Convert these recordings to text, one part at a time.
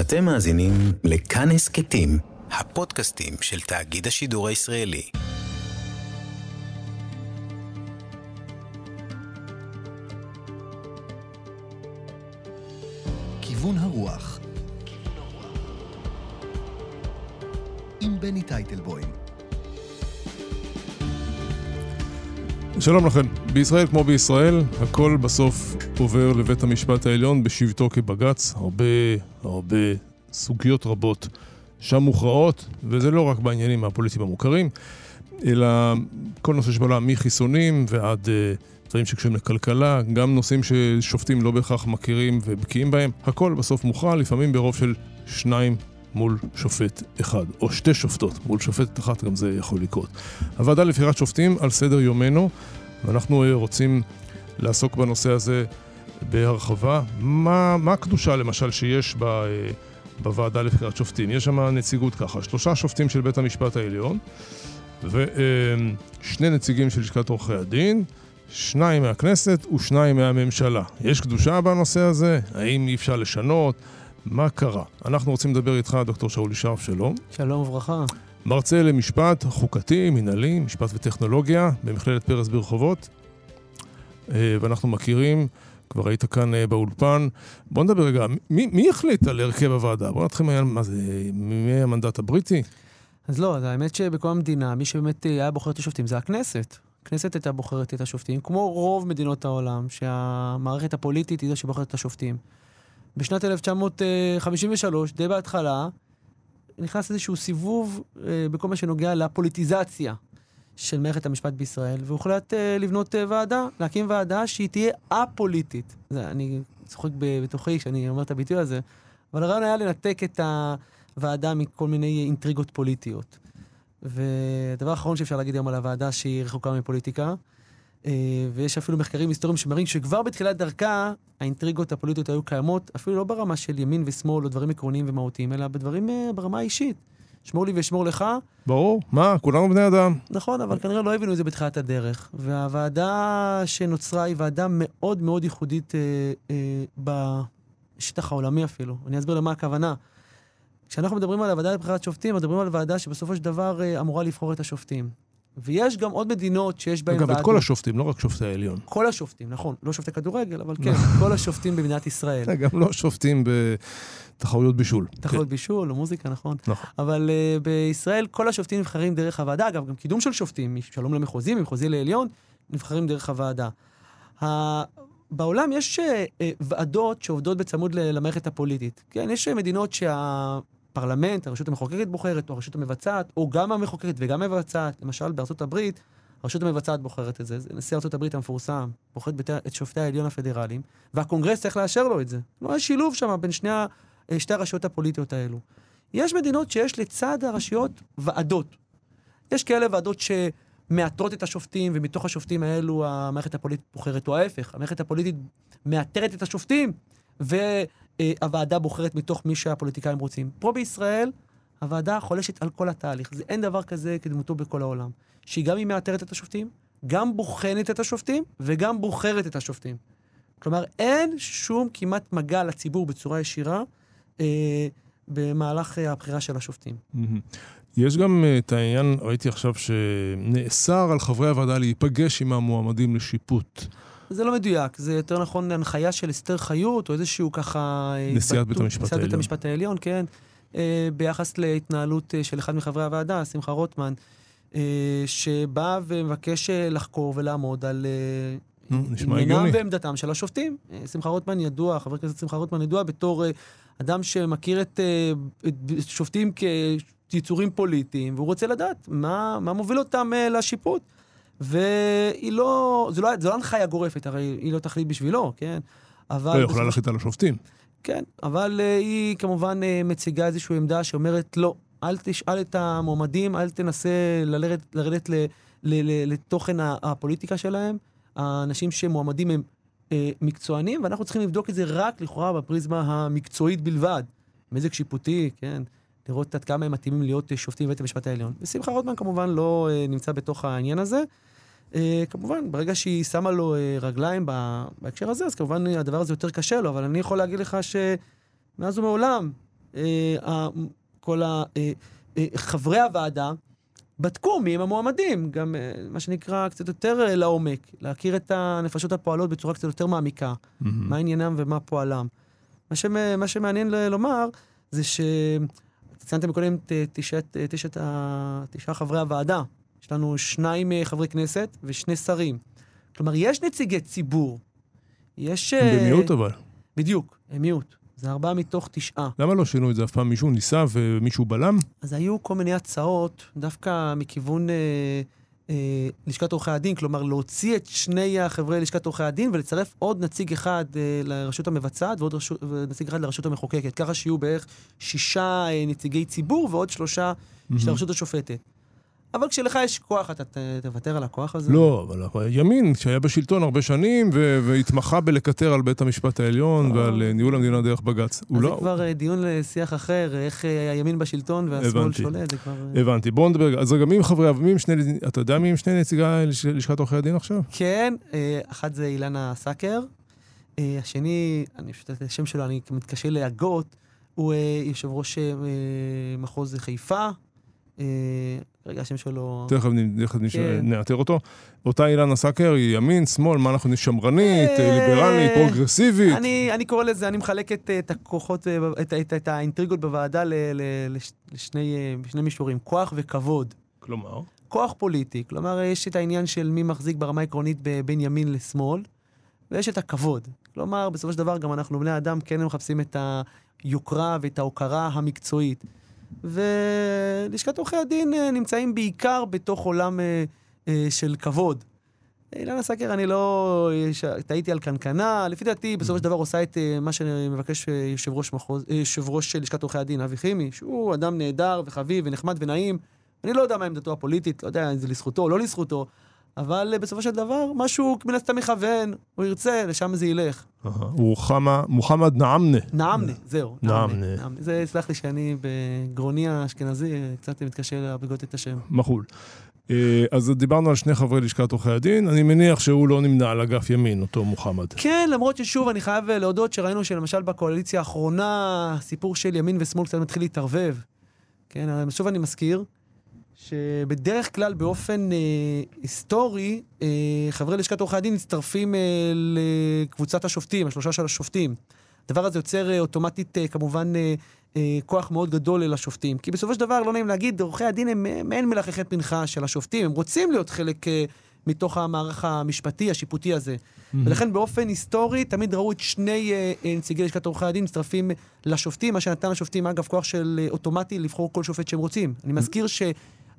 אתם מאזינים לכאן הסכתים, הפודקאסטים של תאגיד השידור הישראלי. כיוון הרוח עם בני טייטלבוים שלום לכם. בישראל כמו בישראל, הכל בסוף עובר לבית המשפט העליון בשבתו כבג"ץ. הרבה, הרבה סוגיות רבות שם מוכרעות, וזה לא רק בעניינים הפוליטיים המוכרים, אלא כל נושא שבעולם מחיסונים ועד uh, דברים שקשורים לכלכלה, גם נושאים ששופטים לא בהכרח מכירים ובקיאים בהם. הכל בסוף מוכרע, לפעמים ברוב של שניים מול שופט אחד, או שתי שופטות מול שופטת אחת, גם זה יכול לקרות. הוועדה לבחירת שופטים על סדר יומנו, ואנחנו אה, רוצים לעסוק בנושא הזה בהרחבה. מה, מה הקדושה למשל שיש ב, אה, בוועדה לבחירת שופטים? יש שם נציגות ככה, שלושה שופטים של בית המשפט העליון, ושני נציגים של לשכת עורכי הדין, שניים מהכנסת ושניים מהממשלה. יש קדושה בנושא הזה? האם אי אפשר לשנות? מה קרה? אנחנו רוצים לדבר איתך, דוקטור שאולי שרף, שלום. שלום וברכה. מרצה למשפט חוקתי, מנהלי, משפט וטכנולוגיה במכללת פרס ברחובות. אה, ואנחנו מכירים, כבר היית כאן אה, באולפן. בוא נדבר רגע, מי, מי החליט על הרכב הוועדה? בוא נתחיל מהעניין, מה זה, מי המנדט הבריטי? אז לא, האמת שבכל המדינה, מי שבאמת היה בוחר את השופטים זה הכנסת. הכנסת הייתה בוחרת את השופטים, כמו רוב מדינות העולם, שהמערכת הפוליטית היא זו שבוחרת את השופטים. בשנת 1953, די בהתחלה, נכנס איזשהו סיבוב אה, בכל מה שנוגע לפוליטיזציה של מערכת המשפט בישראל, והוחלט אה, לבנות אה, ועדה, להקים ועדה שהיא תהיה א-פוליטית. זה, אני צוחק בתוכי כשאני אומר את הביטוי הזה, אבל הרעיון היה לנתק את הוועדה מכל מיני אינטריגות פוליטיות. והדבר האחרון שאפשר להגיד היום על הוועדה שהיא רחוקה מפוליטיקה, ויש אפילו מחקרים היסטוריים שמראים שכבר בתחילת דרכה האינטריגות הפוליטיות היו קיימות, אפילו לא ברמה של ימין ושמאל או דברים עקרוניים ומהותיים, אלא בדברים אה, ברמה האישית. שמור לי ואשמור לך. ברור, מה, כולנו בני אדם. נכון, אבל כנראה לא הבינו את זה בתחילת הדרך. והוועדה שנוצרה היא ועדה מאוד מאוד ייחודית אה, אה, בשטח העולמי אפילו. אני אסביר למה הכוונה. כשאנחנו מדברים על הוועדה לבחירת שופטים, מדברים על ועדה שבסופו של דבר אה, אמורה לבחור את השופטים. ויש גם עוד מדינות שיש בהן. אגב, את כל השופטים, לא רק שופטי העליון. כל השופטים, נכון. לא שופטי כדורגל, אבל כן, כל השופטים במדינת ישראל. גם לא שופטים בתחרויות בישול. תחרויות בישול או מוזיקה, נכון. נכון. אבל uh, בישראל כל השופטים נבחרים דרך הוועדה. אגב, גם קידום של שופטים, משלום למחוזי, ממחוזי לעליון, נבחרים דרך הוועדה. בעולם יש uh, ועדות שעובדות בצמוד למערכת הפוליטית. כן, יש מדינות שה... הפרלמנט, הרשות המחוקקת בוחרת, או הרשות המבצעת, או גם המחוקקת וגם המבצעת. למשל, בארצות הברית, הרשות המבצעת בוחרת את זה. זה נשיא ארצות הברית המפורסם, בוחר את שופטי העליון הפדרליים, והקונגרס צריך לאשר לו את זה. לא, יש שילוב שם בין שני, אה, שתי הרשויות הפוליטיות האלו. יש מדינות שיש לצד הרשויות ועדות. יש כאלה ועדות שמאתרות את השופטים, ומתוך השופטים האלו המערכת הפוליטית בוחרת, או ההפך, המערכת הפוליטית מאתרת את השופטים, ו... אה, הוועדה בוחרת מתוך מי שהפוליטיקאים רוצים. פה בישראל, הוועדה חולשת על כל התהליך. זה, אין דבר כזה כדמותו בכל העולם. שהיא גם היא מאתרת את השופטים, גם בוחנת את השופטים, וגם בוחרת את השופטים. כלומר, אין שום כמעט מגע לציבור בצורה ישירה אה, במהלך אה, הבחירה של השופטים. יש גם אה, את העניין, ראיתי עכשיו, שנאסר על חברי הוועדה להיפגש עם המועמדים לשיפוט. זה לא מדויק, זה יותר נכון הנחיה של אסתר חיות, או איזשהו ככה... אה, נשיאת בית המשפט העליון. נשיאת בית המשפט העליון, כן. אה, ביחס להתנהלות אה, של אחד מחברי הוועדה, שמחה רוטמן, שבא ומבקש לחקור ולעמוד על עניינם ועמדתם של השופטים. שמחה רוטמן ידוע, חבר הכנסת שמחה רוטמן ידוע בתור אדם שמכיר את, את שופטים כיצורים פוליטיים, והוא רוצה לדעת מה, מה מוביל אותם לשיפוט. והיא לא, זו לא, זו לא הנחיה גורפת, הרי היא לא תחליט בשבילו, כן? אבל... לא יכולה להחליט על השופטים. כן, אבל uh, היא כמובן uh, מציגה איזושהי עמדה שאומרת, לא, אל תשאל את המועמדים, אל תנסה לרדת, לרדת ל, ל, ל, לתוכן הפוליטיקה שלהם. האנשים שמועמדים הם uh, מקצוענים, ואנחנו צריכים לבדוק את זה רק לכאורה בפריזמה המקצועית בלבד. מזג שיפוטי, כן? לראות עד כמה הם מתאימים להיות שופטים בבית המשפט העליון. ושמחה רוטמן כמובן לא uh, נמצא בתוך העניין הזה. Uh, כמובן, ברגע שהיא שמה לו רגליים בהקשר הזה, אז כמובן הדבר הזה יותר קשה לו, אבל אני יכול להגיד לך שמאז ומעולם, אה, כל אה, אה, חברי הוועדה בדקו מי הם המועמדים, גם אה, מה שנקרא קצת יותר אה, לעומק, להכיר את הנפשות הפועלות בצורה קצת יותר מעמיקה, Mm-hmm. מה עניינם ומה פועלם. מה, שמ, מה שמעניין לומר זה ש... ציינתם קודם את אה, תשעת, אה, תשעת, ה- תשעה חברי הוועדה. יש לנו שניים אה, חברי כנסת ושני שרים. כלומר, יש נציגי ציבור. יש... הם אה, במיעוט אבל. בדיוק, הם מיעוט. זה ארבעה מתוך תשעה. למה לא שינו את זה אף פעם? מישהו ניסה ומישהו בלם? אז היו כל מיני הצעות, דווקא מכיוון אה, אה, לשכת עורכי הדין, כלומר להוציא את שני החברי לשכת עורכי הדין ולצרף עוד נציג אחד אה, לרשות המבצעת ועוד רשות, ונציג אחד לרשות המחוקקת, ככה שיהיו בערך שישה אה, נציגי ציבור ועוד שלושה של הרשות השופטת. אבל כשלך יש כוח, אתה ת, תוותר על הכוח הזה? לא, אבל הימין, שהיה בשלטון הרבה שנים ו- והתמחה בלקטר על בית המשפט העליון אה. ועל אה, ניהול המדינה דרך בג"ץ. אז זה לא... כבר אה, דיון לשיח אחר, איך הימין בשלטון והשמאל הבנתי. שולט, זה כבר... הבנתי. בואו נדבר. אז רגע, מי הם חברי... מי הם שני... אתה יודע מי הם שני נציגי לש- לשכת עורכי הדין עכשיו? כן, אחת זה אילנה סאקר, השני, אני פשוט את השם שלו, אני מתקשה להגות, הוא יושב ראש מחוז חיפה. אה, רגע, השם שלו... תכף כן. נאתר אותו. אותה אילנה סאקר היא ימין, שמאל, מה אנחנו... שמרנית, אה, ליברלית, פרוגרסיבית. אני, קורא לזה, אני מחלק את, את הכוחות, אה, את, האינטריגות בוועדה לשני אה, מישורים, כוח וכבוד. כלומר? כוח פוליטי, כלומר, יש את העניין של מי מחזיק ברמה העקרונית בין ימין לשמאל, ויש את הכבוד. כלומר, בסופו של דבר, גם אנחנו בני אדם כן מחפשים את היוקרה ואת ההוקרה המקצועית. ולשכת עורכי הדין אה, נמצאים בעיקר בתוך עולם אה, אה, של כבוד. אילנה סקר, אני לא... טעיתי על קנקנה, לפי דעתי, בסופו של דבר עושה את מה שמבקש יושב ראש מחוז, יושב ראש של לשכת עורכי הדין, אבי חימי, שהוא אדם נהדר וחביב ונחמד ונעים. אני לא יודע מה עמדתו הפוליטית, לא יודע אם זה לזכותו או לא לזכותו, אבל בסופו של דבר, משהו מן הסתם מכוון, הוא ירצה, לשם זה ילך. הוא חמה- מוחמד נעמנה. נעמנה, זהו. נעמנה. נעמנה. זה, סלח לי שאני בגרוני האשכנזי, אה, קצת מתקשה להגות את השם. מחול. אה, אז דיברנו על שני חברי לשכת עורכי הדין, אני מניח שהוא לא נמנה על אגף ימין, אותו מוחמד. כן, למרות ששוב, אני חייב אה, להודות שראינו שלמשל בקואליציה האחרונה, הסיפור של ימין ושמאל קצת מתחיל להתערבב. כן, אבל שוב אני מזכיר, שבדרך כלל באופן אה, היסטורי, אה, חברי לשכת עורכי הדין מצטרפים אה, לקבוצת השופטים, השלושה של השופטים. הדבר הזה יוצר אה, אוטומטית אה, כמובן אה, אה, כוח מאוד גדול לשופטים. כי בסופו של דבר, לא נעים להגיד, עורכי הדין הם מעין מלחכי פנחה של השופטים, הם רוצים להיות חלק אה, מתוך המערך המשפטי, השיפוטי הזה. ולכן באופן היסטורי תמיד ראו את שני אה, אה, נציגי לשכת עורכי הדין מצטרפים לשופטים, מה שנתן לשופטים אגב כוח של אה, אוטומטי לבחור כל שופט שהם רוצים. אני מזכיר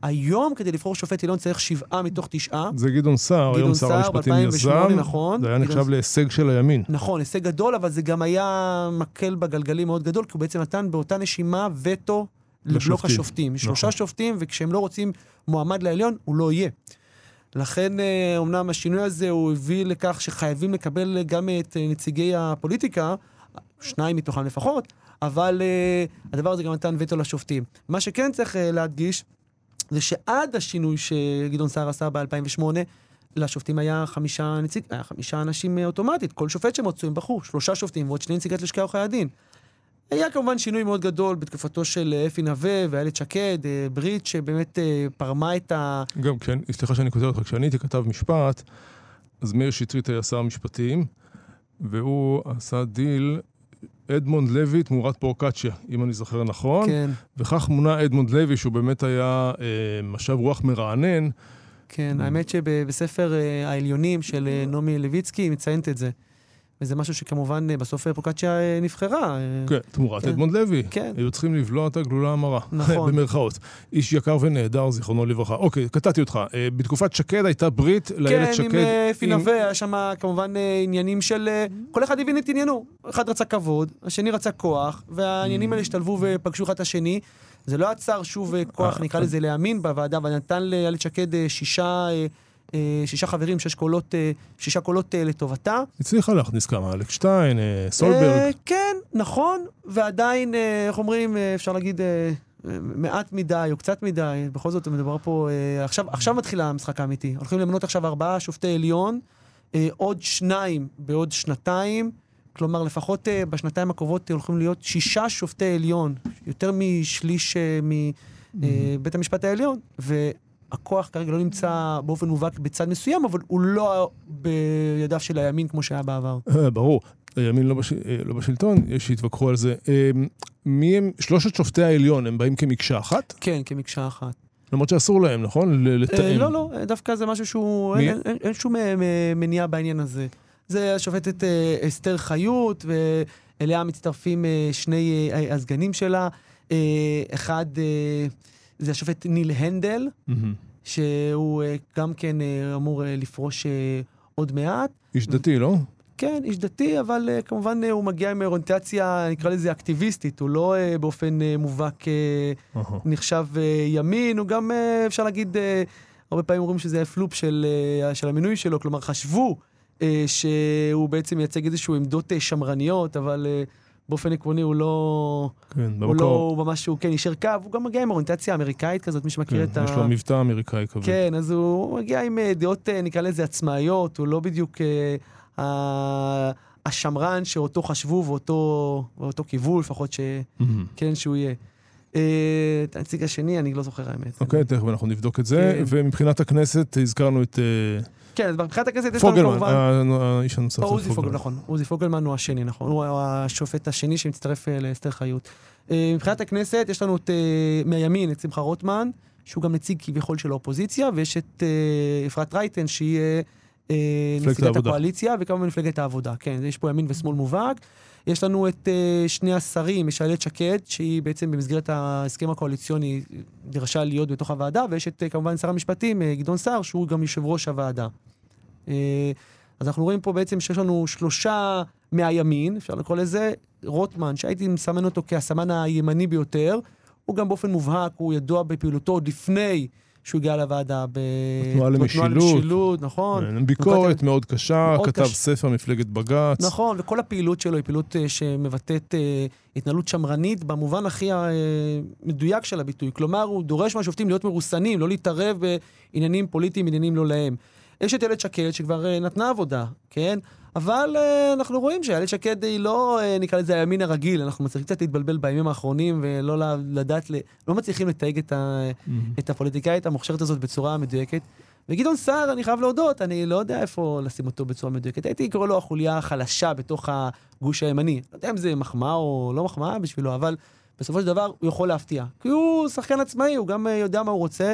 שהיום כדי לבחור שופט עליון צריך שבעה מתוך תשעה. זה גדעון סער, גדעון היום שר המשפטים יזם. 2008, נכון. זה היה גדעון- נחשב להישג של הימין. נכון, הישג גדול, אבל זה גם היה מקל בגלגלים מאוד גדול, כי הוא בעצם נתן באותה נשימה וטו לבלוק. השופטים. שלושה נכון. שופטים, וכשהם לא רוצים מועמד לעליון, הוא לא יהיה. לכן, אה, אומנם השינוי הזה הוא הביא לכך שחייבים לקבל גם את אה, נציגי הפוליטיקה, שניים מתוכם לפחות, אבל אה, הדבר הזה גם נתן וטו לשופטים. מה שכן צריך אה, להדגיש, זה שעד השינוי שגדעון סער עשה ב-2008, לשופטים היה חמישה נציג, היה חמישה אנשים אה, אוטומטית, כל שופט שהם הם בחרו, שלושה שופטים ועוד שני נציגת לשכי עורכי הדין. היה כמובן שינוי מאוד גדול בתקופתו של אה, אפי נווה ואיילת שקד, אה, ברית שבאמת פרמה את ה... גם כן, סליחה שאני כותב אותך, כשאני הייתי כתב משפט, אז מאיר שטרית היה שר המשפטים, והוא עשה דיל, אדמונד לוי תמורת פרוקצ'יה, אם אני זוכר נכון, כן, וכך מונה אדמונד לוי, שהוא באמת היה אה, משב רוח מרענן. כן, האמת שבספר אה, העליונים של אה, נעמי לויצקי היא מציינת את זה. וזה משהו שכמובן אה, בסוף פרוקצ'יה אה, נבחרה. אה, כן, תמורת כן. אדמונד לוי. כן. היו צריכים לבלוע את הגלולה המרה. נכון. במרכאות. איש יקר ונהדר, זיכרונו לברכה. אוקיי, קטעתי אותך. בתקופת שקד הייתה ברית לאיילת כן, שקד. עם אה, אפי עם- נווה, היה שם כמובן עניינים של... כל אחד הבין את עניינו. אחד רצה כבוד, השני רצה כוח, והעניינים האלה השתלבו ופגשו אחד את השני. זה לא עצר שוב כוח, נקרא. לזה, להאמין בוועדה, ונתן לאיילת שקד אה, שישה... אה, שישה חברים, שש קולות, אה, שישה קולות אה, לטובתה. הצליחה להכניס כמה, אלכס שטיין, סולברג. כן, נכון, ועדיין, איך אומרים, אפשר להגיד, מעט מדי או קצת מדי, בכל זאת מדובר פה, עכשיו, עכשיו מתחיל המשחק האמיתי. הולכים למנות עכשיו ארבעה שופטי עליון, עוד שניים בעוד שנתיים, כלומר, לפחות uh, בשנתיים הקרובות הולכים להיות שישה שופטי עליון, יותר משליש uh, מבית uh, המשפט העליון, והכוח כרגע לא נמצא באופן מובהק בצד מסוים, אבל הוא לא בידיו של הימין כמו שהיה בעבר. ברור. הימין לא, בש... לא בשלטון, יש שיתווכחו על זה. מי הם, שלושת שופטי העליון, הם באים כמקשה אחת? כן, כמקשה אחת. למרות שאסור להם, נכון? לתאם. לא, לא, דווקא זה משהו שהוא... מי... אין, אין, אין שום מניעה בעניין הזה. זה השופטת אסתר חיות, ואליה מצטרפים שני הסגנים שלה. אחד זה השופט ניל הנדל, mm-hmm. שהוא גם כן אמור לפרוש עוד מעט. איש דתי, לא? כן, איש דתי, אבל uh, כמובן uh, הוא מגיע עם אוריינטציה, נקרא לזה אקטיביסטית, הוא לא uh, באופן uh, מובהק uh, uh-huh. נחשב uh, ימין, הוא גם, uh, אפשר להגיד, uh, הרבה פעמים אומרים שזה פלופ של, uh, של המינוי שלו, כלומר חשבו uh, שהוא בעצם מייצג איזשהו עמדות uh, שמרניות, אבל uh, באופן עקרוני הוא לא... כן, הוא לא, הוא ממש, הוא כן יישר קו, הוא גם מגיע עם אוריינטציה אמריקאית כזאת, מי שמכיר כן, את ה... יש לו מבטא אמריקאי כבד. כן, אז הוא מגיע עם דעות, נקרא לזה עצמאיות, הוא לא בדיוק... השמרן שאותו חשבו ואותו, ואותו קיוו לפחות שכן שהוא יהיה. את הנציג השני, אני לא זוכר האמת. אוקיי, תכף אנחנו נבדוק את זה. כן. ומבחינת הכנסת, הזכרנו את... כן, אז מבחינת הכנסת יש לנו כמובן... פוגלמן, האיש הנוסף. עוזי פוגלמן, נכון. עוזי פוגלמן הוא השני, נכון. הוא השופט השני שמצטרף לאסתר חיות. מבחינת הכנסת, יש לנו את מהימין, את שמחה רוטמן, שהוא גם נציג כביכול של האופוזיציה, ויש את אפרת רייטן, שהיא... מפלגת הקואליציה, וכמובן מפלגת העבודה. כן, יש פה ימין ושמאל מובהק. יש לנו את uh, שני השרים, יש איילת שקד, שהיא בעצם במסגרת ההסכם הקואליציוני דרשה להיות בתוך הוועדה, ויש את uh, כמובן שר המשפטים, uh, גדעון סער, שהוא גם יושב ראש הוועדה. Uh, אז אנחנו רואים פה בעצם שיש לנו שלושה מהימין, אפשר לקרוא לזה, רוטמן, שהייתי מסמן אותו כהסמן הימני ביותר, הוא גם באופן מובהק, הוא ידוע בפעילותו עוד לפני שהוא הגיע לוועדה בתנועה למשילות, נכון. כן, ביקורת מאוד קשה, מאוד כתב קש... ספר מפלגת בג"ץ. נכון, וכל הפעילות שלו היא פעילות uh, שמבטאת uh, התנהלות שמרנית במובן הכי uh, מדויק של הביטוי. כלומר, הוא דורש מהשופטים להיות מרוסנים, לא להתערב בעניינים פוליטיים, עניינים לא להם. יש את איילת שקד שכבר uh, נתנה עבודה, כן? אבל uh, אנחנו רואים שאיילת שקד היא לא, uh, נקרא לזה הימין הרגיל, אנחנו מצליחים קצת להתבלבל בימים האחרונים ולא לדעת, לא מצליחים לתייג את, ה, mm-hmm. את הפוליטיקאית המוכשרת הזאת בצורה מדויקת. וגדעון סער, אני חייב להודות, אני לא יודע איפה לשים אותו בצורה מדויקת. הייתי קורא לו החוליה החלשה בתוך הגוש הימני. לא יודע אם זה מחמאה או לא מחמאה בשבילו, אבל בסופו של דבר הוא יכול להפתיע. כי הוא שחקן עצמאי, הוא גם יודע מה הוא רוצה.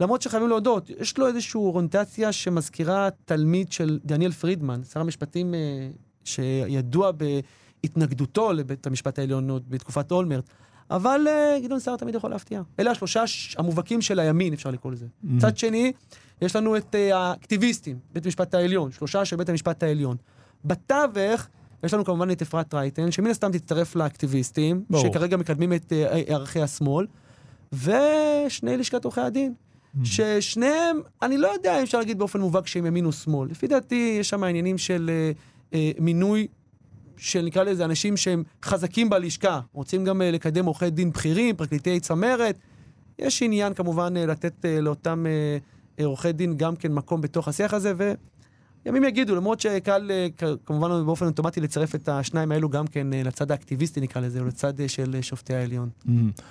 למרות שחייבים להודות, יש לו איזושהי אוריינטציה שמזכירה תלמיד של דניאל פרידמן, שר המשפטים אה, שידוע בהתנגדותו לבית המשפט העליון עוד בתקופת אולמרט. אבל uh, גדעון סער תמיד יכול להפתיע. אלה השלושה המובהקים של הימין, אפשר לקרוא לזה. Mm-hmm. מצד שני, יש לנו את uh, האקטיביסטים, בית המשפט העליון, שלושה של בית המשפט העליון. בתווך, יש לנו כמובן את אפרת רייטן, שמן הסתם תצטרף לאקטיביסטים, ברור. שכרגע מקדמים את ערכי השמאל, ושני לשכת עורכי הדין. ששניהם, אני לא יודע אם אפשר להגיד באופן מובהק שהם ימין או שמאל. לפי דעתי, יש שם עניינים של אה, אה, מינוי של נקרא לזה אנשים שהם חזקים בלשכה. רוצים גם אה, לקדם עורכי דין בכירים, פרקליטי צמרת. יש עניין כמובן אה, לתת אה, לאותם אה, אה עורכי דין גם כן מקום בתוך השיח הזה, וימים יגידו, למרות שקל אה, כמובן באופן אוטומטי לצרף את השניים האלו גם כן אה, לצד האקטיביסטי נקרא לזה, או לצד אה, של אה, שופטי העליון. Mm-hmm.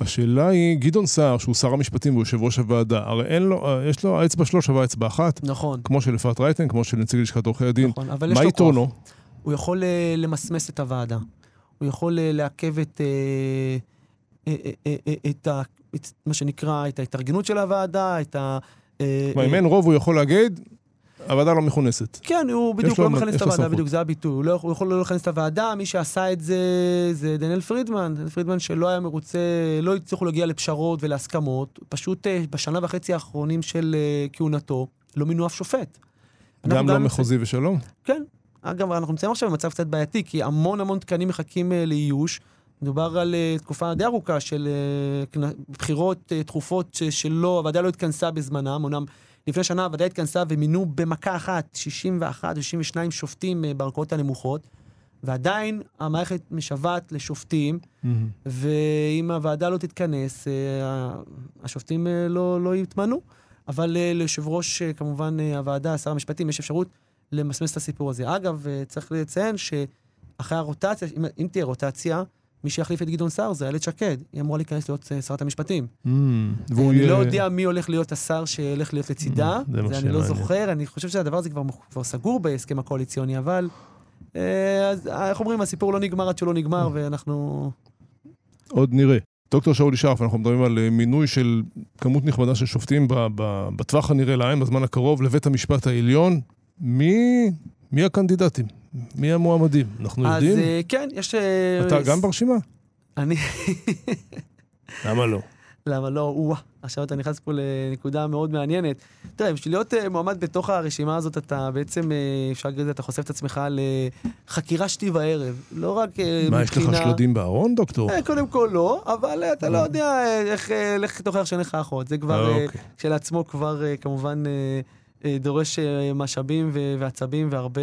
השאלה היא, גדעון סער, שהוא שר המשפטים ויושב ראש הוועדה, הרי אין לו, יש לו, האצבע שלו שווה אצבע אחת. נכון. כמו של אפרת רייטן, כמו של נציג לשכת עורכי הדין. נכון, אבל יש לו כוח. מה יתרונו? הוא יכול uh, למסמס את הוועדה. הוא יכול uh, לעכב את, uh, uh, uh, uh, את, ה, את מה שנקרא, את ההתארגנות של הוועדה, את ה... כלומר, אם אין רוב, הוא יכול להגיד, הוועדה לא מכונסת. כן, הוא בדיוק לא מכנס את הוועדה, בדיוק, זה הביטוי. הוא, לא, הוא יכול לא לכנס את הוועדה, מי שעשה את זה זה דניאל פרידמן. דניאל פרידמן שלא היה מרוצה, לא הצליחו להגיע לפשרות ולהסכמות. פשוט אה, בשנה וחצי האחרונים של אה, כהונתו, לא מינו אף שופט. גם לא מחוזי ושלום? כן. אגב, אנחנו נמצאים עכשיו במצב קצת בעייתי, כי המון המון תקנים מחכים אה, לאיוש. מדובר על תקופה די ארוכה של בחירות תכופות שלא, הוועדה לא התכנסה בזמנם, אמנם לפני שנה הוועדה התכנסה ומינו במכה אחת 61 או 62 שופטים אה, בערכאות הנמוכות, ועדיין המערכת משוועת לשופטים, mm-hmm. ואם הוועדה לא תתכנס, אה, השופטים אה, לא, לא יתמנו. אבל ליושב ראש, כמובן, הוועדה, שר המשפטים, יש אפשרות למסמס את הסיפור הזה. אגב, צריך לציין ש... אחרי הרוטציה, אם, אם תהיה רוטציה, מי שיחליף את גדעון סער זה איילת שקד. היא אמורה להיכנס להיות אה, שרת המשפטים. Mm, והוא אני יהיה... לא יודע מי הולך להיות השר שהולך להיות לצידה, Mm, זה אני לא שמעניין. זוכר, אני חושב שהדבר הזה כבר, סגור בהסכם הקואליציוני, אבל... אה, אז אה, איך אומרים, הסיפור לא נגמר עד שהוא לא נגמר, ואנחנו... עוד נראה. דוקטור שאולי שרף, אנחנו מדברים על מינוי של כמות נכבדה של שופטים בטווח הנראה לעין, בזמן הקרוב, לבית המשפט העליון. מי, מי הקנדידטים? מי המועמדים? אנחנו אז יודעים? אה, כן, יש... אה, אתה גם ברשימה? אני... למה לא? למה לא? או עכשיו אתה נכנס פה לנקודה מאוד מעניינת. תראה, בשביל להיות אה, מועמד בתוך הרשימה הזאת, אתה בעצם, אפשר להגיד, אתה חושף את עצמך לחקירה שתי וערב. לא רק אה, מה, יש לך שלדים בארון, דוקטור? קודם כל לא, אבל אתה לא. יודע איך, לך תוכיח שאין לך אחות. זה כבר, אוקיי. כשלעצמו כבר כמובן דורש אה, משאבים ועצבים והרבה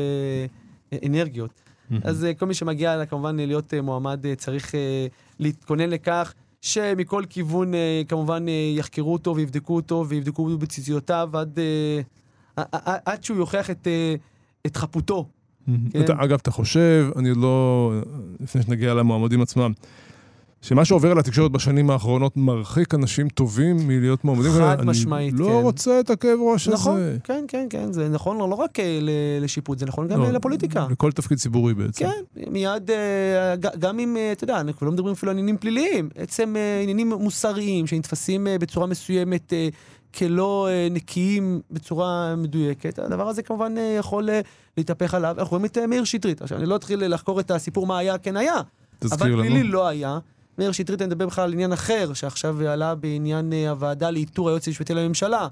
אה, אנרגיות. אז אה, כל מי שמגיע כמובן להיות אה, מועמד אה, צריך אה, להתכונן לכך שמכל כיוון אה, כמובן אה, יחקרו אותו ויבדקו אותו ויבדקו בציציותיו עד, אה, עד שהוא יוכיח את, אה, את חפותו. כן. אתה, אגב, אתה חושב, אני לא... לפני שנגיע למועמדים עצמם, שמה שעובר על התקשורת בשנים האחרונות מרחיק אנשים טובים מלהיות מועמדים? חד אני משמעית, לא כן. רוצה את הכאב ראש נכון, הזה. כן, כן, כן, זה נכון לא רק אה, לשיפוט, זה נכון גם לא, אה, לפוליטיקה. לכל תפקיד ציבורי בעצם. כן, מיד, אה, גם אם, אתה יודע, אנחנו לא מדברים אפילו על עניינים פליליים, עצם עניינים מוסריים שנתפסים בצורה מסוימת כלא נקיים בצורה מדויקת, הדבר הזה כמובן יכול להתהפך עליו. אנחנו רואים את מאיר שטרית. עכשיו, אני לא אתחיל לחקור את הסיפור מה היה, כן היה, תזכיר אבל לנו. פלילי לא היה. מאיר שטרית, אני מדבר בכלל על עניין אחר, שעכשיו עלה בעניין אה, הוועדה לאיתור היועץ המשפטי לממשלה.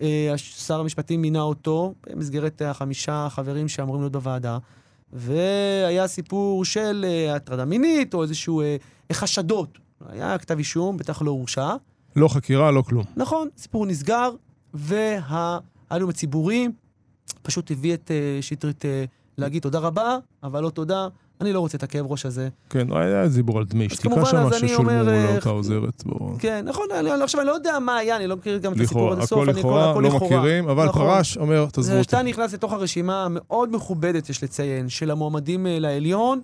אה, שר המשפטים מינה אותו במסגרת החמישה חברים שאמורים להיות בוועדה, והיה סיפור של אה, הטרדה מינית או איזשהו חשדות. היה כתב אישום, בטח לא הורשע. לא חקירה, לא כלום. נכון, סיפור נסגר, והאלום הציבורי פשוט הביא את שטרית להגיד תודה רבה, אבל לא תודה, אני לא רוצה את הכאב ראש הזה. כן, היה דיבור על דמי שתיקה שם, ששולמו אה, לאותה עוזרת. בוא. כן, נכון, עכשיו אני לא יודע מה היה, אני לא מכיר גם את הסיפור עד הסוף. הכל אני- לכאורה, לא. מכירים, אבל נכון. פרש אומר, תעזבו אותי. שאתה נכנס לתוך הרשימה המאוד מכובדת, יש לציין, של המועמדים אה, לעליון,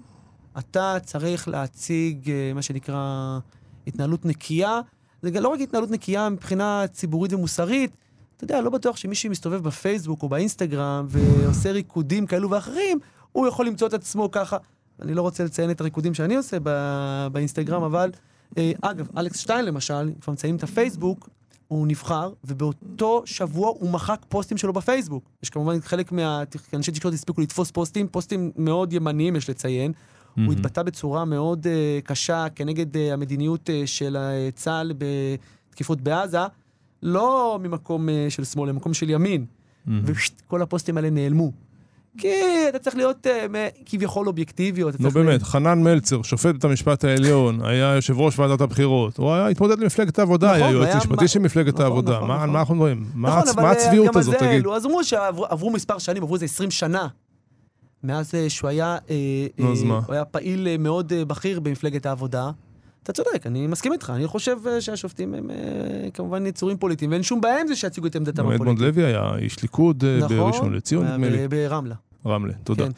אתה צריך להציג אה, מה שנקרא התנהלות נקייה. זה לא רק התנהלות נקייה מבחינה ציבורית ומוסרית, אתה יודע, לא בטוח שמי שמסתובב בפייסבוק או באינסטגרם ועושה ריקודים כאלו ואחרים, הוא יכול למצוא את עצמו ככה. אני לא רוצה לציין את הריקודים שאני עושה ב- באינסטגרם, אבל אה, אגב, אלכס שטיין למשל, כבר מציינים את הפייסבוק, הוא נבחר, ובאותו שבוע הוא מחק פוסטים שלו בפייסבוק. יש כמובן חלק מהאנשי תקשורת הספיקו לתפוס פוסטים, פוסטים מאוד ימניים, יש לציין. הוא התבטא בצורה מאוד uh, קשה כנגד uh, המדיניות uh, של uh, צה"ל בתקיפות בעזה, לא ממקום uh, של שמאל, למקום של ימין. וכל הפוסטים האלה נעלמו. כי אתה צריך להיות uh, מ- כביכול אובייקטיביות. נו באמת, חנן מלצר, שופט בית המשפט העליון, היה יושב ראש ועדת הבחירות, הוא היה התמודד למפלגת העבודה, נכון, היה יועץ משפטי של מפלגת נכון, העבודה. נכון, מה נכון. מה אנחנו מדברים? מה נכון, הצ- אבל מה אה, הצביעות גם הזאת, תגיד? העלו. אז אמרו שעברו מספר שנים, עברו איזה 20 שנה. מאז אה, שהוא היה, אה, נו, אה? הוא היה פעיל אה, מאוד אה, בכיר במפלגת העבודה. אתה צודק, אני מסכים איתך. אני חושב אה, שהשופטים הם אה, כמובן יצורים פוליטיים, ואין שום בעיה עם זה שיציגו את עמדתם גם אדמונד הפוליטית. לוי היה איש ליכוד אה, נכון, בראשון לציון, נדמה לי. ברמלה. רמלה, תודה. כן.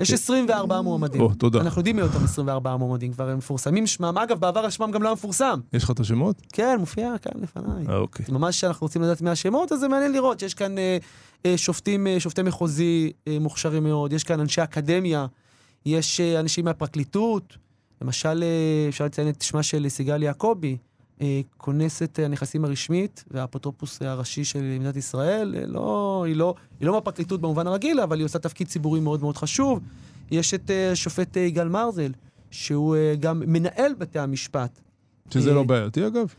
יש 24 מועמדים. או, תודה. אנחנו יודעים מי אותם 24 מועמדים, כבר הם מפורסמים שמם. אגב, בעבר שמם גם לא היה מפורסם. יש לך את השמות? כן, מופיע כאן לפניי. אה, אוקיי. ממש אנחנו רוצים לדעת מי השמות, אז זה מעניין לראות שיש כאן אה, אה, שופטים, אה, שופטי מחוזי אה, מוכשרים מאוד, יש כאן אנשי אקדמיה, יש אה, אנשים מהפרקליטות, למשל, אה, אפשר לציין את שמה של סיגל יעקבי, אה, כונסת הנכסים הרשמית והאפוטרופוס הראשי של מדינת ישראל, אה, לא, היא, לא, היא לא מהפרקליטות במובן הרגיל, אבל היא עושה תפקיד ציבורי מאוד מאוד חשוב. יש את שופט אה, יגאל מרזל, שהוא גם מנהל בתי המשפט. שזה לא בעייתי אגב?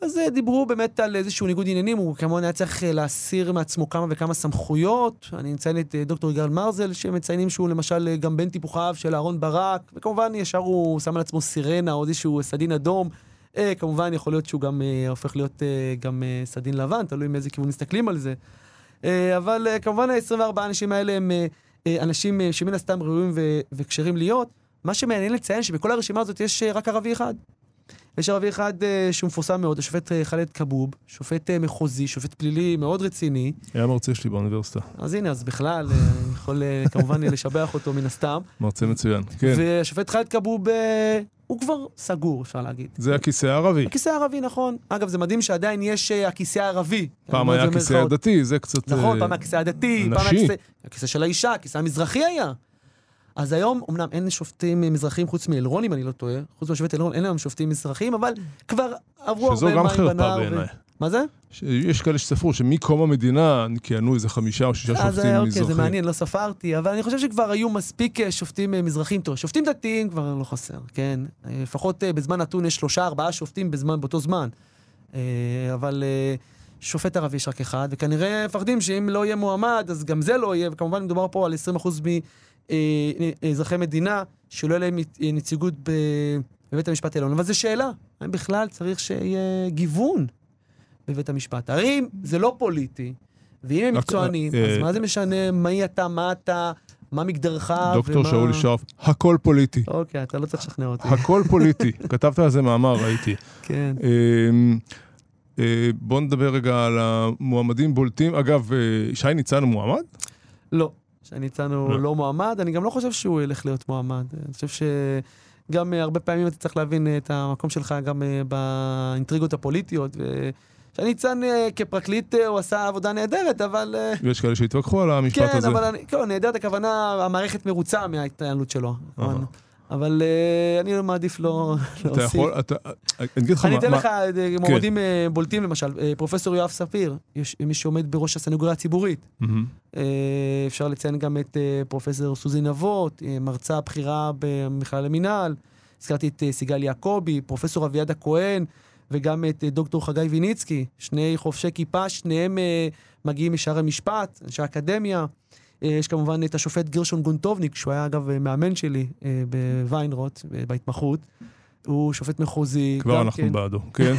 אז אה, דיברו באמת על איזשהו ניגוד עניינים, הוא כמובן היה צריך אה, להסיר מעצמו כמה וכמה סמכויות. אני מציין את אה, דוקטור יגאל מרזל, שמציינים שהוא למשל גם בן טיפוחיו של אהרן ברק, וכמובן ישר הוא שם על עצמו סירנה או איזשהו סדין אדום. כמובן יכול להיות שהוא גם הופך להיות גם סדין לבן, תלוי מאיזה כיוון מסתכלים על זה. אבל כמובן ה-24 האנשים האלה הם אנשים שמן הסתם ראויים וכשרים להיות. מה שמעניין לציין שבכל הרשימה הזאת יש רק ערבי אחד. יש ערבי אחד שהוא מפורסם מאוד, השופט ח'אלד כבוב, שופט מחוזי, שופט פלילי מאוד רציני. היה מרצה שלי באוניברסיטה. אז הנה, אז בכלל, אני יכול כמובן לשבח אותו מן הסתם. מרצה מצוין, כן. והשופט ח'אלד כבוב... הוא כבר סגור, אפשר להגיד. זה הכיסא הערבי. הכיסא הערבי, נכון. אגב, זה מדהים שעדיין יש הכיסא הערבי. פעם היה הכיסא הדתי, זה קצת... נכון, פעם הכיסא הדתי, פעם הכיסא... הכיסא של האישה, הכיסא המזרחי היה. אז היום, אמנם אין שופטים מזרחים חוץ מאלרון, אם אני לא טועה, חוץ מהשופט אלרון, אין היום שופטים מזרחים, אבל כבר עברו הרבה מים בנהר. שזו גם חרפה בעיניי. מה זה? יש כאלה שספרו שמקום המדינה כיהנו איזה חמישה או שישה שופטים מזרחים. אוקיי, זה מעניין, לא ספרתי, אבל אני חושב שכבר היו מספיק אה, שופטים אה, מזרחים. טוב, שופטים דתיים כבר לא חסר, כן? אה, לפחות בזמן נתון יש שלושה, ארבעה שופטים בזמן, באותו זמן. אבל שופט ערבי יש רק אחד, וכנראה מפחדים שאם לא יהיה מועמד, אז גם זה לא יהיה, וכמובן מדובר פה על 20% מאזרחי מדינה, שלא יהיה להם נציגות בבית המשפט העליון. אבל זו שאלה, האם בכלל צריך שיהיה גיוון בבית המשפט. הרי אם זה לא פוליטי, ואם הם מקצוענים, אז מה זה משנה מי אתה, מה אתה, מה מגדרך דוקטור שאול שרף, הכל פוליטי. אוקיי, אתה לא צריך לשכנע אותי. הכל פוליטי. כתבת על זה מאמר, ראיתי. כן. בוא נדבר רגע על המועמדים בולטים. אגב, שי ניצן הוא מועמד? לא, שי ניצן הוא לא מועמד. אני גם לא חושב שהוא ילך להיות מועמד. אני חושב ש... גם הרבה פעמים אתה צריך להבין את המקום שלך גם באינטריגות הפוליטיות. שי ניצן אה, כפרקליט אה, הוא עשה עבודה נהדרת, אבל... אה, יש כאלה שהתווכחו על המשפט כן, הזה. כן, אבל אני, כן, נהדרת הכוונה, המערכת מרוצה מההתנהלות שלו. אבל uh, אני מעדיף לא להוסיף. אתה יכול, אתה, אני אגיד לך מה... אני אתן לך מועמדים כן. בולטים למשל, פרופסור יואב ספיר, יש מי שעומד בראש הסנגוריה הציבורית. Mm-hmm. אפשר לציין גם את פרופסור סוזי נבות, מרצה בכירה במכלל המינהל. הזכרתי את סיגל יעקבי, פרופסור אביעד הכהן. וגם את אה, דוקטור חגי ויניצקי, שני חובשי כיפה, שניהם uh, מגיעים משער המשפט, אנשי האקדמיה. Uh, יש כמובן את השופט גרשון גונטובניק, שהוא היה אגב מאמן שלי uh, בוויינרוט, בהתמחות. הוא שופט מחוזי. כבר אנחנו כן. בעדו, כן.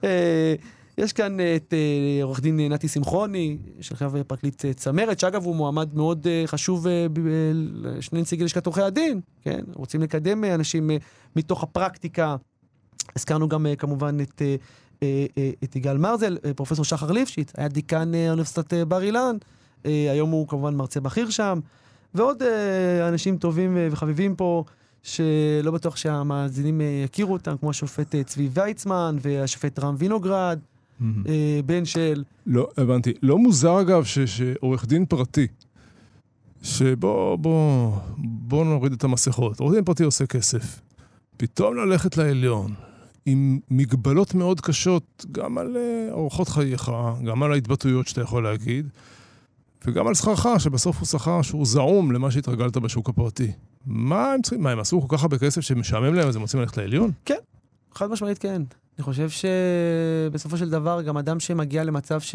uh, יש כאן את עורך דין נתי שמחוני, שעכשיו פרקליט צמרת, שאגב הוא מועמד מאוד חשוב לשני נציגי לשכת עורכי הדין, כן? רוצים לקדם אנשים מתוך הפרקטיקה. הזכרנו גם אה, כמובן את, אה, אה, את יגאל מרזל, פרופסור שחר ליפשיץ, היה דיקן אוניברסיטת בר אילן, היום הוא כמובן מרצה בכיר שם, ועוד אנשים טובים וחביבים פה. שלא בטוח שהמאזינים יכירו אותם, כמו השופט צבי ויצמן והשופט רם וינוגרד, mm-hmm. בן של... לא, הבנתי. לא מוזר אגב שעורך דין פרטי, שבוא בוא, בוא נוריד את המסכות, עורך דין פרטי עושה כסף. פתאום ללכת לעליון, עם מגבלות מאוד קשות, גם על uh, אורחות חייך, גם על ההתבטאויות שאתה יכול להגיד, וגם על שכרך, שבסוף הוא שכר שהוא זעום למה שהתרגלת בשוק הפרטי. מה הם צריכים? מה, הם עשו כל כך הרבה כסף שמשעמם להם אז הם רוצים ללכת לעליון? כן, חד משמעית כן. אני חושב שבסופו של דבר, גם אדם שמגיע למצב ש...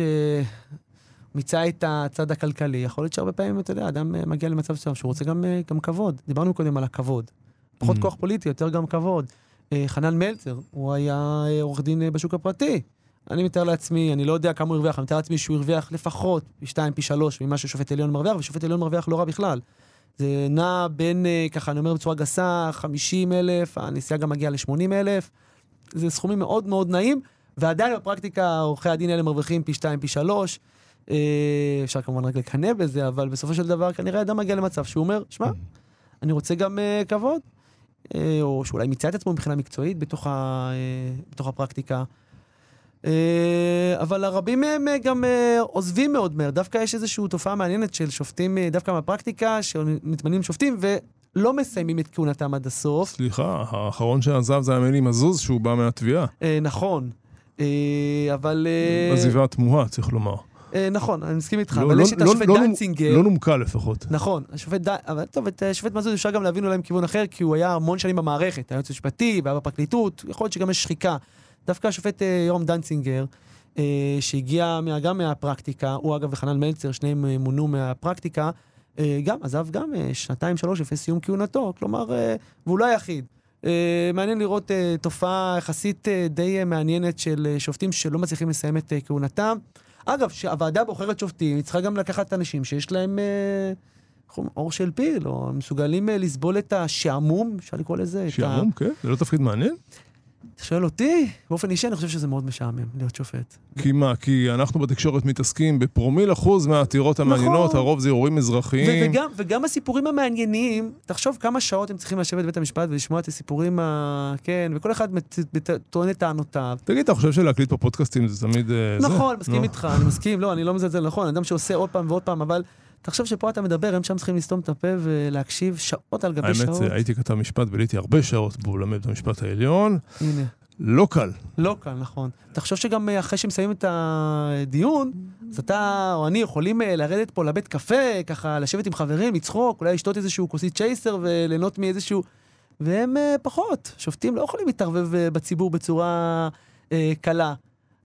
מיצה את הצד הכלכלי, יכול להיות שהרבה פעמים, אתה יודע, אדם מגיע למצב שהוא רוצה גם, גם כבוד. דיברנו קודם על הכבוד. פחות mm. כוח פוליטי, יותר גם כבוד. אה, חנן מלצר, הוא היה אה, עורך דין אה, בשוק הפרטי. אני מתאר לעצמי, אני לא יודע כמה הוא הרוויח, אני מתאר לעצמי שהוא הרוויח לפחות פי שתיים, פי שלוש ממה ששופט עליון מרוויח, ושופט עליון מרוויח לא רע בכלל. זה נע בין, ככה, אני אומר בצורה גסה, 50 אלף, הנסיעה גם מגיעה ל-80 אלף. זה סכומים מאוד מאוד נעים, ועדיין בפרקטיקה עורכי הדין האלה מרוויחים פי שתיים, פי שלוש. אפשר כמובן רק לקנא בזה, אבל בסופו של דבר כנראה אדם מגיע למצב שהוא אומר, שמע, אני רוצה גם כבוד, אה, או שאולי מיצה את עצמו מבחינה מקצועית בתוך, ה, אה, בתוך הפרקטיקה. אה, אבל הרבים מהם גם עוזבים מאוד מהר. דווקא יש איזושהי תופעה מעניינת של שופטים, דווקא מהפרקטיקה, שמתמנים שופטים ולא מסיימים את כהונתם עד הסוף. סליחה, האחרון שעזב זה היה מני מזוז, שהוא בא מהתביעה. נכון. אבל... עזיבה תמוהה, צריך לומר. אה, נכון, אני מסכים איתך, לא, אבל לא, יש את לא, השופט דנצינגר. לא נומקה לפחות. נכון, השופט דנצינגר, אבל טוב, את השופט מזוז אפשר גם להבין אולי מכיוון אחר, כי הוא היה המון שנים במערכת, היה יועץ משפטי והיה בפרקליטות, יכול להיות שגם יש שחיקה. דווקא השופט אה, יורם דנצינגר, אה, שהגיע גם מהפרקטיקה, הוא אגב וחנן מלצר, שניהם מונו מהפרקטיקה, גם, עזב גם שנתיים, שלוש לפני סיום כהונתו, כלומר, והוא לא היחיד. מעניין לראות תופעה יחסית די מעניינת של שופטים שלא מצליחים לסיים את כהונתם. אגב, שהוועדה בוחרת שופטים, היא צריכה גם לקחת אנשים שיש להם אה, אור של פיל, או מסוגלים אה, לסבול את השעמום, אפשר לקרוא לזה. שעמום. כן? זה לא תפקיד מעניין? אתה שואל אותי, באופן אישי אני חושב שזה מאוד משעמם להיות שופט. כי מה? כי אנחנו בתקשורת מתעסקים בפרומיל אחוז מהעתירות המעניינות, נכון. הרוב זה אירועים אזרחיים. וגם, וגם הסיפורים המעניינים, תחשוב כמה שעות הם צריכים לשבת בבית המשפט ולשמוע את הסיפורים ה... כן, וכל אחד טוען את טענותיו. תגיד, אתה חושב שלהקליט פה פודקאסטים זה תמיד... אה, זה? נכון, מסכים נו. איתך, אני מסכים, לא, אני לא מזלזל, נכון, אדם שעושה עוד פעם ועוד פעם, אבל תחשוב שפה אתה מדבר, הם שם צריכים לסתום את הפה ולהקשיב שעות על גבי האמת, שעות. זה, הייתי כתב משפט ביליתי הרבה שעות באולמי בית המשפט העליון. הנה. לא קל. לא קל, נכון. תחשוב שגם אה, אחרי שמסיימים את הדיון, אז אתה או אני יכולים אה, לרדת פה לבית קפה, ככה לשבת עם חברים, לצחוק, אולי לשתות איזשהו כוסית צ'ייסר וליהנות מאיזשהו... והם אה, פחות. שופטים לא יכולים להתערבב בציבור בצורה אה, קלה.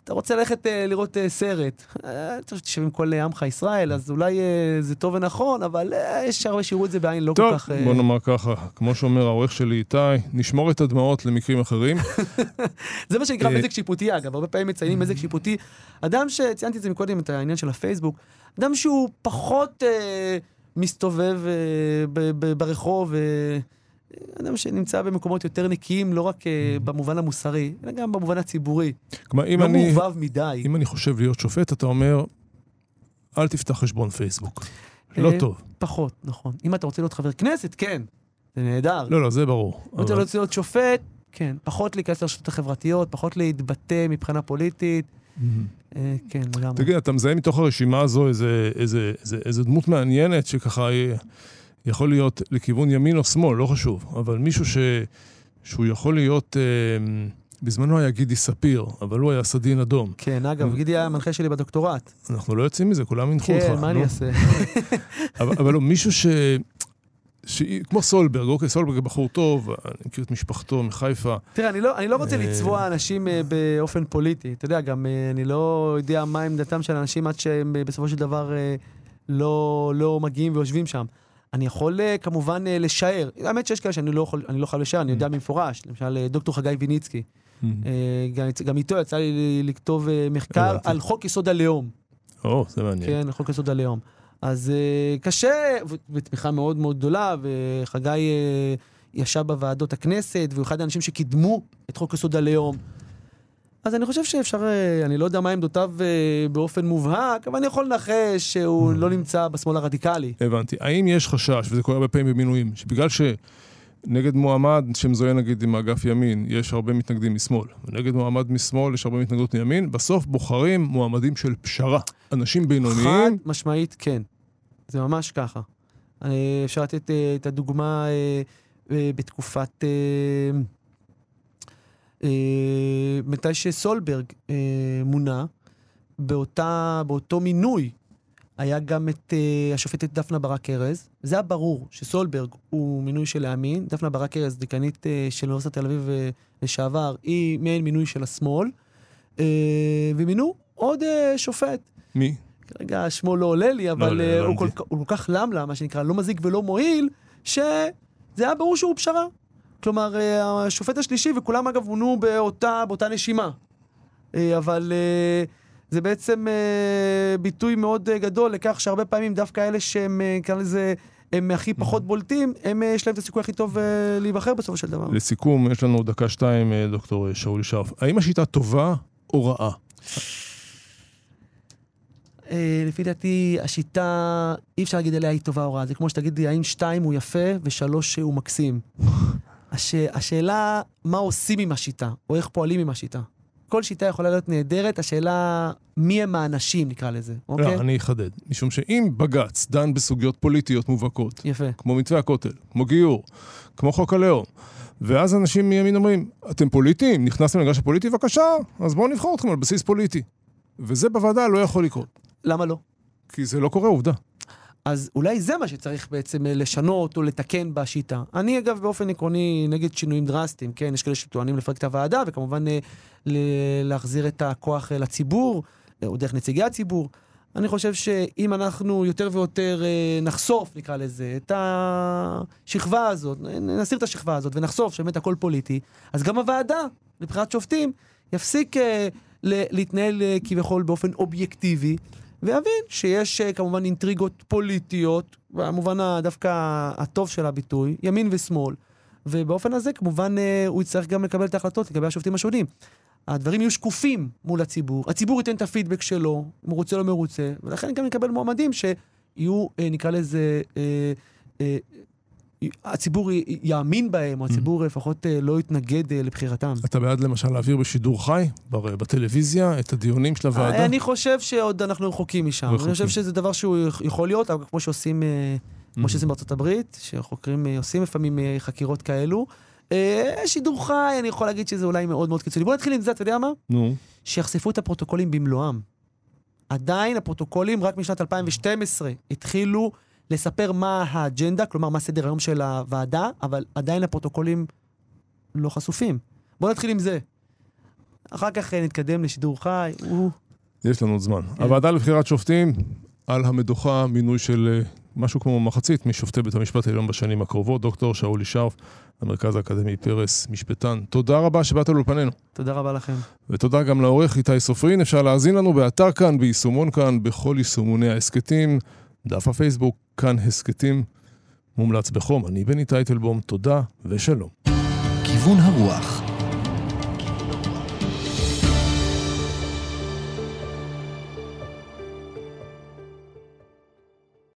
אתה רוצה ללכת אה, לראות אה, סרט, אה, אתה תשב עם כל אה, עמך ישראל, אז אולי אה, זה טוב ונכון, אבל אה, יש הרבה שיראו את זה בעין לא טוב, כל כך... אה, בוא נאמר ככה, כמו שאומר העורך שלי איתי, נשמור את הדמעות למקרים אחרים. זה מה שנקרא אה, מזג שיפוטי, אגב, הרבה פעמים מציינים מזג שיפוטי. אדם שציינתי את זה מקודם, את העניין של הפייסבוק, אדם שהוא פחות אה, מסתובב אה, ב- ב- ברחוב, אה, אדם שנמצא במקומות יותר נקיים, לא רק אה, במובן המוסרי, אלא גם במובן הציבורי. כלומר, אם לא אני, מעורבב מדי. אם אני חושב להיות שופט, אתה אומר, אל תפתח חשבון פייסבוק. לא אה, טוב. פחות, נכון. אם אתה רוצה להיות חבר כנסת, כן, זה נהדר. לא, לא, זה ברור. אם אתה אבל- רוצה להיות שופט, כן. פחות להיכנס לרשתות החברתיות, פחות להתבטא מבחינה פוליטית. אה, כן, לגמרי. תגיד, אתה מזהה מתוך הרשימה הזו איזה, איזה, איזה, איזה דמות מעניינת שככה אה, יכול להיות לכיוון ימין או שמאל, לא חשוב, אבל מישהו ש, שהוא יכול להיות, אה, בזמנו היה גידי ספיר, אבל הוא היה סדין אדום. כן, אגב, גידי היה המנחה שלי בדוקטורט. אנחנו לא יוצאים מזה, כולם ינחו אותך. כן, מה אני נו. אעשה? אבל, אבל לא, מישהו ש... ש... כמו סולברג, אוקיי, סולברג בחור טוב, אני מכיר את משפחתו מחיפה. תראה, אני לא, אני לא רוצה אה. לצבוע אנשים אה, באופן פוליטי. אתה יודע, גם אה, אני לא יודע מה עמדתם של אנשים עד שהם בסופו של דבר לא, לא מגיעים ויושבים שם. אני יכול אה, כמובן אה, לשער. האמת שיש כאלה שאני לא יכול, אני לא חייב לשער, אני יודע במפורש. למשל, אה, דוקטור חגי ויניצקי. אה, גם, גם איתו יצא לי לכתוב מחקר. על חוק יסוד הלאום. או, זה מעניין. כן, חוק יסוד הלאום. אז קשה, בתמיכה מאוד מאוד גדולה, וחגי ישב בוועדות הכנסת, והוא אחד האנשים שקידמו את חוק יסוד הלאום. אז אני חושב שאפשר, uh, אני לא יודע מה עמדותיו uh, באופן מובהק, אבל אני יכול לנחש שהוא לא נמצא בשמאל הרדיקלי. הבנתי. האם יש חשש, וזה קורה הרבה פעמים במינויים, שבגלל שנגד מועמד שמזוהה נגיד עם אגף ימין, יש הרבה מתנגדים משמאל, ונגד מועמד משמאל יש הרבה מתנגדות מימין, בסוף בוחרים מועמדים של פשרה. אנשים חד בינוניים, משמעית כן. זה ממש ככה. אה, אפשר לתת אה, את הדוגמה אה, אה, בתקופת... אה, מתי שסולברג אה, מונה, באותה, באותו מינוי היה גם את אה, השופטת דפנה ברק ארז. זה היה ברור שסולברג הוא מינוי של הימין, דפנה ברק ארז, דיקנית אה, של אוניברסיטת תל אביב אה, לשעבר, היא מעין מינוי של השמאל, אה, ומינו עוד אה, שופט. מי? כרגע שמו לא עולה לי, אבל לא, אה, הוא. כל, הוא כל כך למלה, מה שנקרא, לא מזיק ולא מועיל, שזה היה ברור שהוא פשרה. כלומר, אה, השופט השלישי, וכולם אגב מונו באותה, באותה נשימה. אה, אבל אה, זה בעצם ביטוי מאוד גדול לכך שהרבה פעמים דווקא אלה שהם, נקרא לזה, הם הכי פחות בולטים, הם, יש להם את הסיכוי הכי טוב להיבחר בסופו של דבר. לסיכום, יש לנו דקה שתיים, אה, דוקטור שאול שרף. האם השיטה טובה או רעה? לפי דעתי, השיטה, אי אפשר להגיד עליה היא טובה או רעה. זה כמו שתגיד לי, האם שתיים הוא יפה ושלוש הוא מקסים. הש... השאלה, מה עושים עם השיטה, או איך פועלים עם השיטה. כל שיטה יכולה להיות נהדרת, השאלה, מי הם האנשים, נקרא לזה, אוקיי? לא, אני אחדד. משום שאם בג"ץ דן בסוגיות פוליטיות מובהקות, יפה. כמו מתווה הכותל, כמו גיור, כמו חוק הלאום, ואז אנשים מימין אומרים, אתם פוליטיים, נכנסתם למגרש הפוליטי, בבקשה, אז בואו נבחר אתכם על בסיס פוליטי. וזה בוועדה לא יכול לקרות, למה לא? כי זה לא קורה עובדה. אז אולי זה מה שצריך בעצם אה, לשנות או לתקן בשיטה. אני אגב באופן עקרוני נגד שינויים דרסטיים, כן? יש כאלה שטוענים לפרק את הוועדה, וכמובן אה, להחזיר את הכוח אה, לציבור, או דרך נציגי הציבור. אני חושב שאם אנחנו יותר ויותר נחשוף, נקרא לזה, את השכבה הזאת, נסיר את השכבה הזאת ונחשוף שבאמת הכל פוליטי, אז גם הוועדה לבחירת שופטים יפסיק להתנהל כביכול באופן אובייקטיבי, ויבין שיש אה, כמובן אינטריגות פוליטיות, במובן דווקא הטוב של הביטוי, ימין ושמאל, ובאופן הזה כמובן אה, הוא יצטרך גם לקבל את ההחלטות לגבי השופטים השונים. הדברים יהיו שקופים מול הציבור, הציבור ייתן את הפידבק שלו, מרוצה לא מרוצה, ולכן גם יקבל מועמדים שיהיו, אה, נקרא לזה, הציבור יאמין בהם, או הציבור mm-hmm. לפחות אה, לא יתנגד אה, לבחירתם. אתה בעד למשל להעביר בשידור חי, בטלוויזיה, את הדיונים של הוועדה? אני חושב שעוד אנחנו רחוקים משם. אני חושב שזה דבר שהוא יכול להיות, אבל כמו שעושים, אה, כמו mm-hmm. שעושים בארצות הברית, שחוקרים עושים לפעמים חקירות כאלו. שידור חי, אני יכול להגיד שזה אולי מאוד מאוד קיצוני. בוא נתחיל עם זה, אתה יודע מה? נו. שיחשפו את הפרוטוקולים במלואם. עדיין הפרוטוקולים, רק משנת 2012, התחילו... לספר מה האג'נדה, כלומר מה סדר היום של הוועדה, אבל עדיין הפרוטוקולים לא חשופים. בואו נתחיל עם זה. אחר כך אה, נתקדם לשידור חי. יש לנו עוד זמן. כן. הוועדה לבחירת שופטים, על המדוכה מינוי של אה, משהו כמו מחצית משופטי בית המשפט העליון בשנים הקרובות. דוקטור שאולי שרף, המרכז האקדמי פרס, משפטן. תודה רבה שבאת לאולפנינו. תודה רבה לכם. ותודה גם לעורך איתי סופרין. אפשר להאזין לנו באתר כאן, ביישומון כאן, בכל יישומוני ההסכתים. דף הפייסבוק, כאן הסכתים, מומלץ בחום. אני בני טייטלבום, תודה ושלום. כיוון הרוח